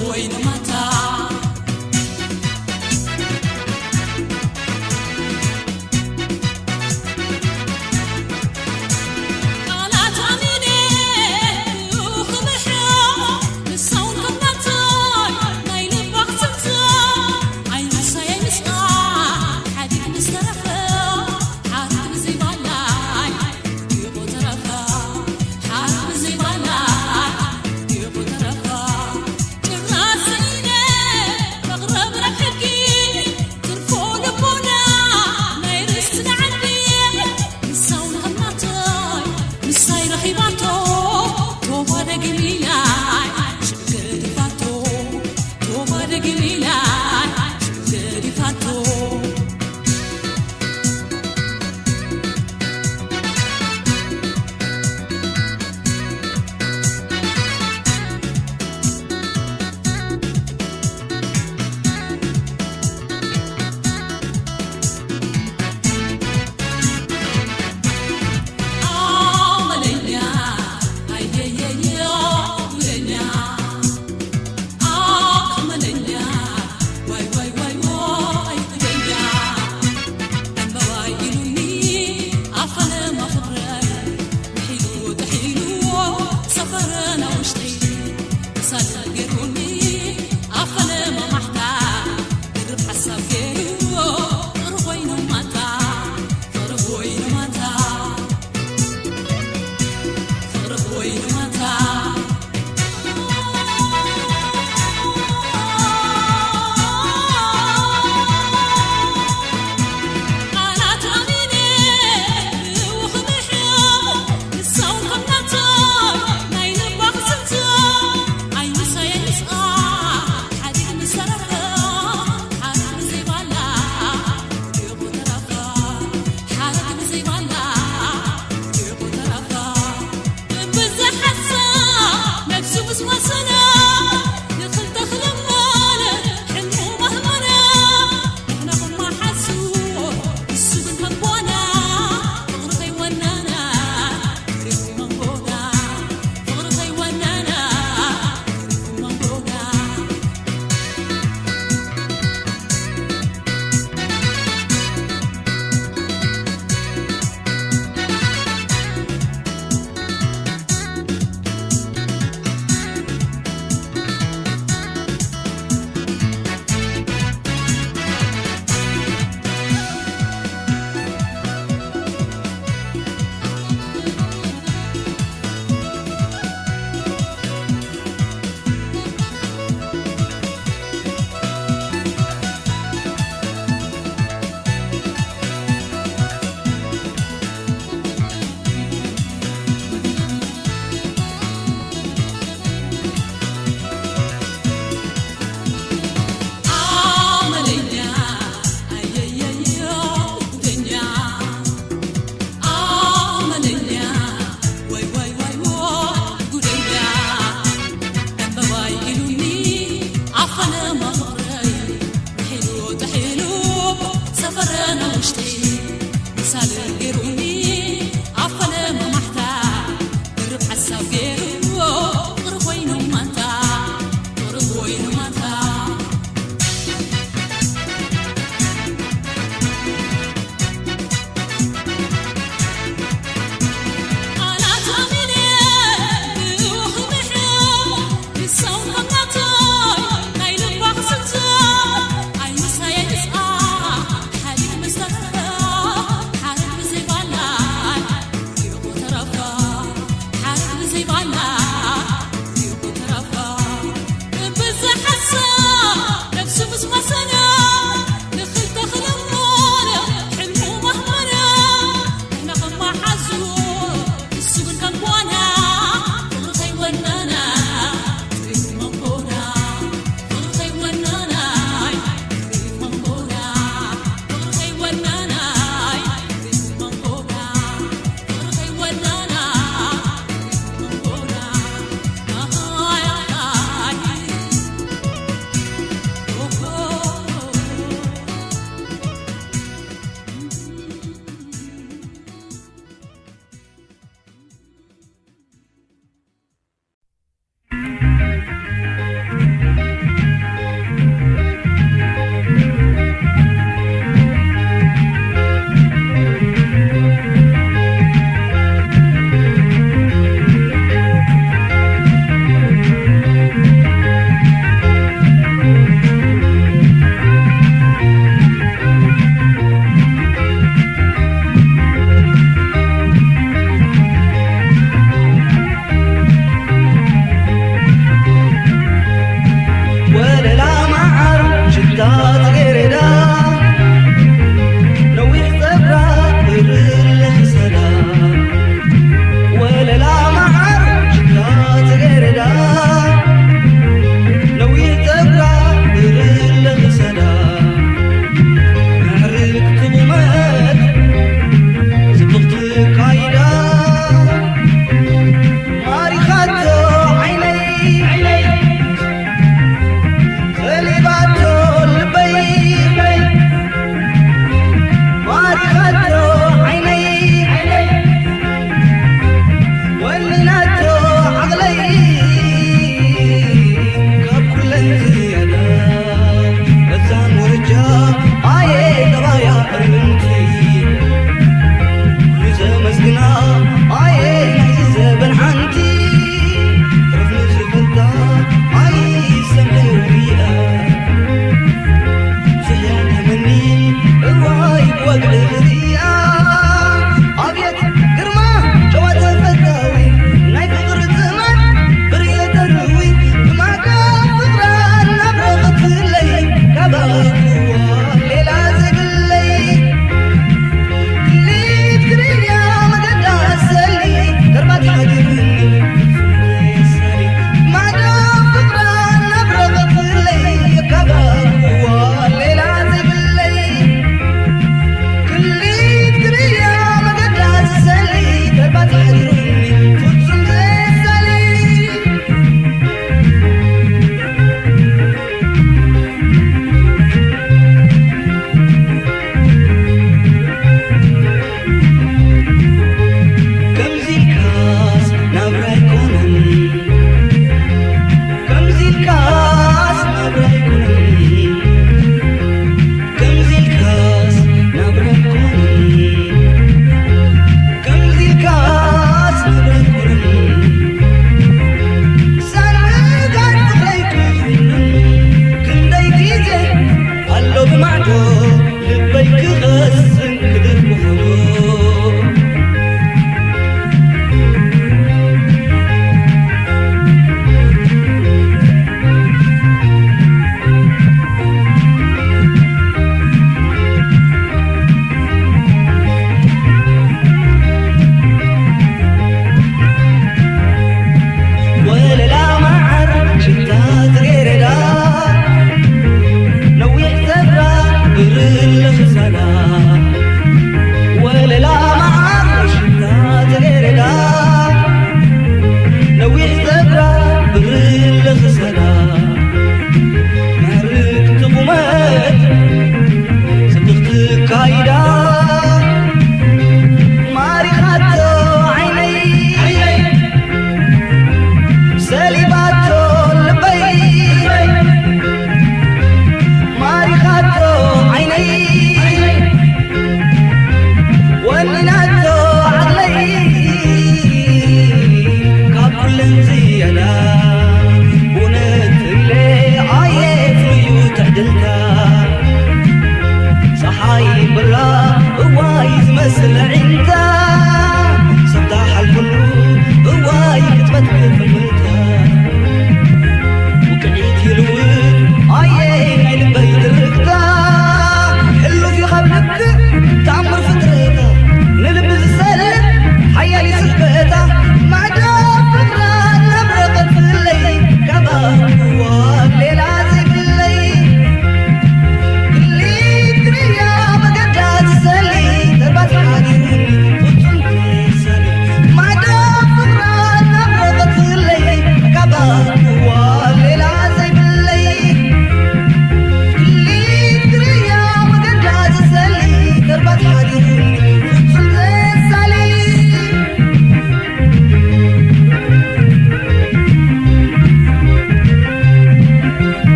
ون متاع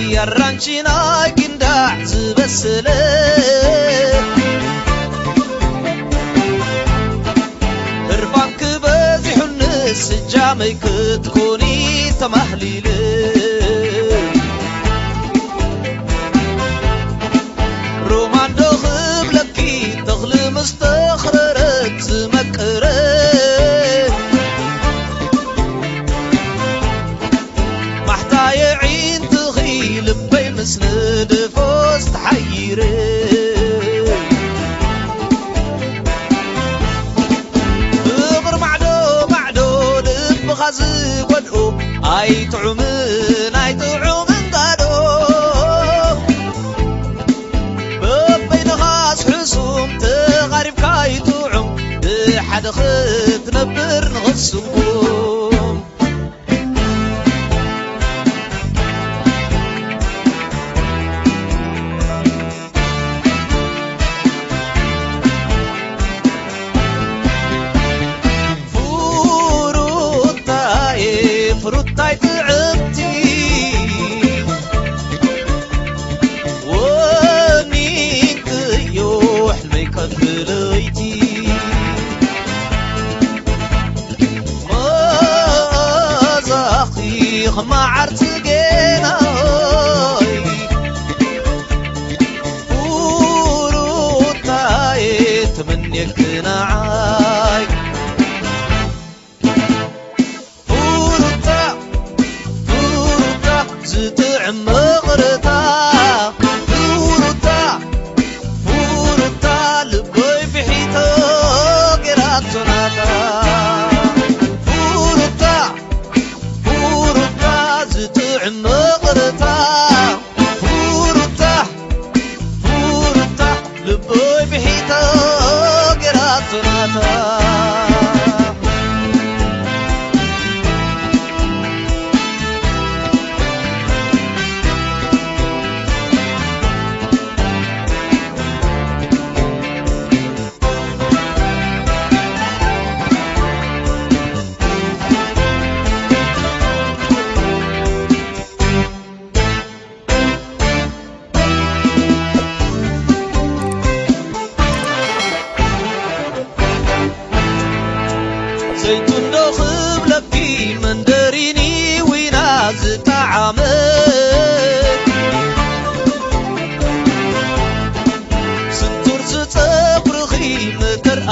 يرنشن كندع زبسل رفك بزحانسجميكتكن تمهلل ትዑም ናይትዑም እንታዶ በበይንኻስሕሱም ተቓሪብካ ይትዑም ብሓደኽ ትነብር ንኽሱቡ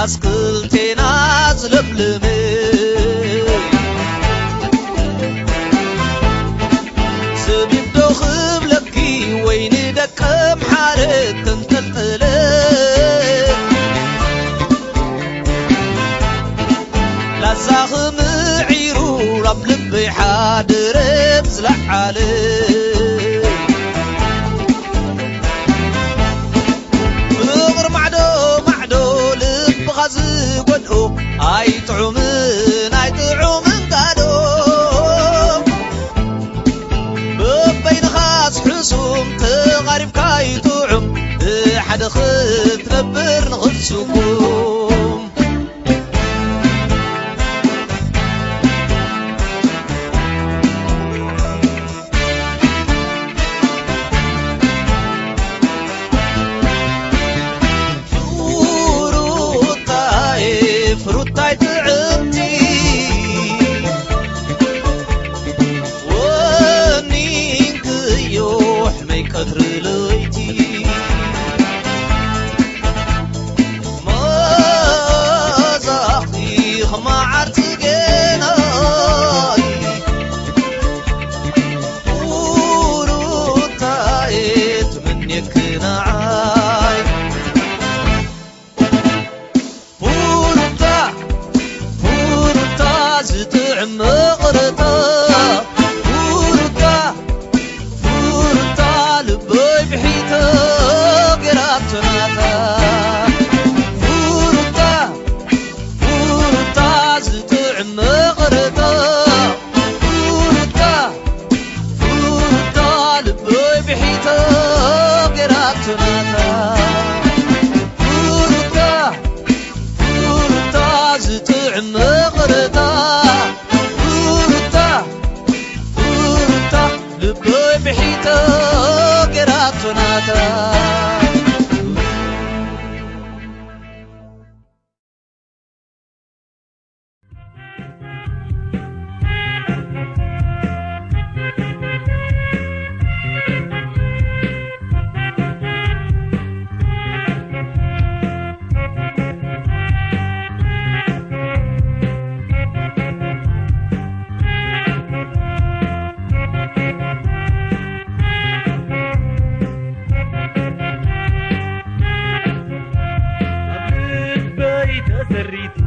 ኣስክልቴና ዝለብልም ዘቢብዶኽብለኪ ወይኒ ደቀም ሓደ ተንተእለ ላዛኽምዒሩ ረብልበይሓድረም ዝላዓለ ትዑም ናይ ትዑም ንታዶ ብበይንኻ ስሕሱም ተቓሪብካ ይትዑም ብሓደኽ ትነብር ንኽሱኩ رت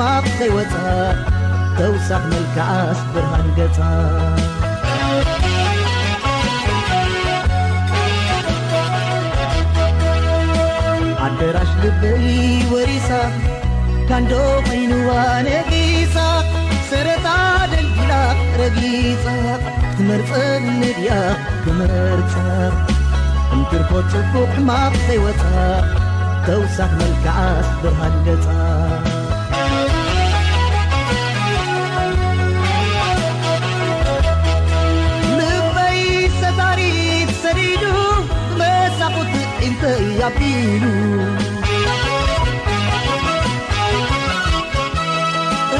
ማ ሰይወጻ ተውሳሕ መልክዓስ ብርሃን ገጻ ኣደራሽ ልበይ ወሪሳ ካንዶ ኺንዋ ነጊሳ ሰረታ ደልጅላ ረግሊጻ ትመርፅር ንድኣ ክመርጻ እንትርሆ ጽኩ ዕማቕ ሰይወጻ ተውሳሕ መልክዓስ ብርሃንገጻ እያሉ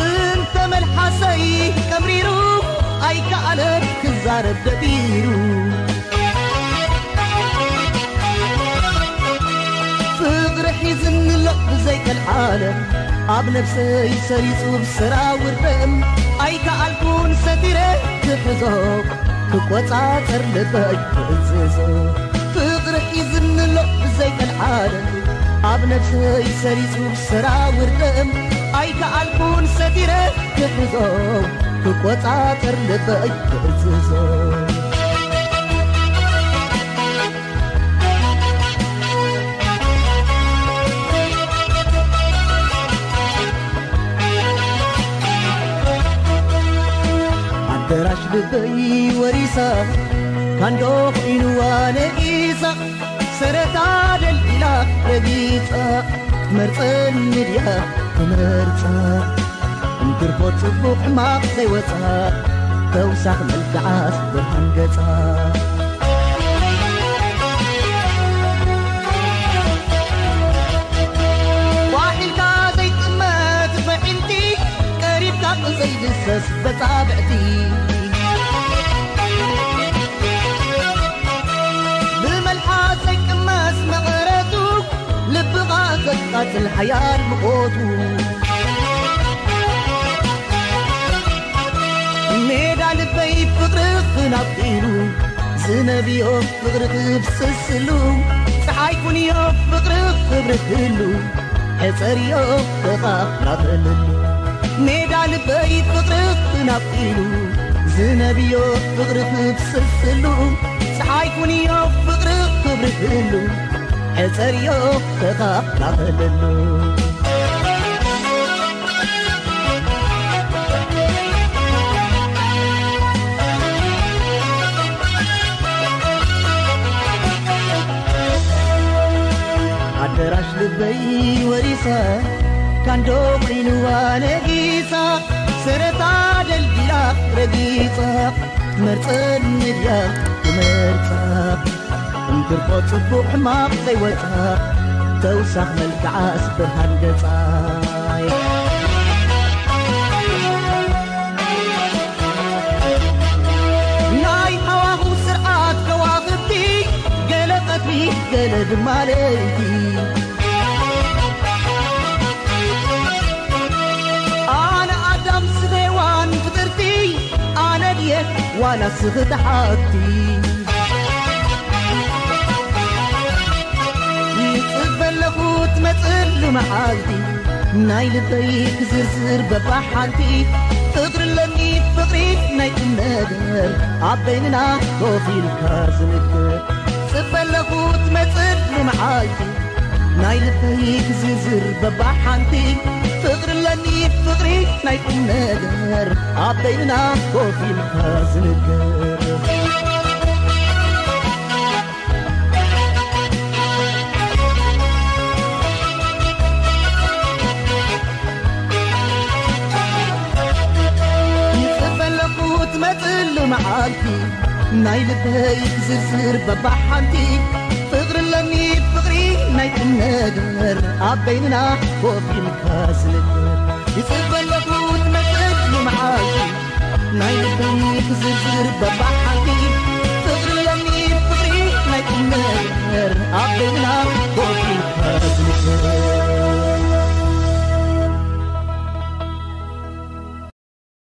እንተመልሓሰይ ቀምሪሩ ኣይከዓለት ክዛረደቢሩ ፍቅረ ሒዝኒሎ ብዘይተልዓለት ኣብ ነብሰይ ሰሊጹብ ሰራውርደ ኣይከኣልፉን ሰቲረ ትሕዞ ክቈፃፀርልበዕፍ ዘይተልዓኣብ ነብሰይ ሰሪጹም ስራውርእም ኣይተኣልኩን ሰጢረ ክሕዞብ ብቈፃትር ልጠአይክዕዝዞ ኣደራሽብበዪ ወሪሰ ካንዶኽ ኢንዋነቂሰ ሰረታ ደልኢላኽ ደኒጸቕ ትመርፀ ኒድኣ እትመርጻ እንትርሆት ጽቡቕ ዕማኽ ዘይወጻእ ተውሳኽ ምልክዓስ ብህንገጻ ዋሒልካ ዘይጥመት ፈዒንቲ ቀሪብካ ቕዘይብሰስ በጻብዕቲ ትልሓያር ብቆቱ ሜዳ ልበይ ፍቕር ፍናሉ ዝነብዮ ፍቕሪትብስስሉ ፀሓይኩንዮም ፍቕር ክብርሉ ሕፀርዮ በኻናተል ሜዳ ልበይ ፍቕርኽናሉ ዝነብዮ ፍቕሪብስስሉ ፀሓይኩንዮም ፍቕር ክብርትሉ እፀርዮ ተታ ላኸለ ኣደራሽልበይ ወሪሰ ካንዶ ክንዋ ነጊጸ ሰረታ ደልላ ረጊጸ መርፀ ሚድያ ብመርጻቅ ክርቆ ጽኩዕ ሕማቅ ተይወጫ ተውሳኽ መልክዓ እስብርሃን ገጻየ ናይ ሓዋሁ ስርዓት ከዋኽብቲ ገሌ ፈትሪሕ ገሌ ድማለእቲ ኣነ ኣዳም ስተዋን ፍቅርቲ ኣነድየ ዋላ ስኽትሓእቲ ቲሪ ጥኣይና በ ፅ ቲ ፍር ሪ ይጥር ኣይና ፊካዝንር ቲ ሪ ሪ ይጥ ኣይና ፅበ ቲ ሪ ጥ ኣና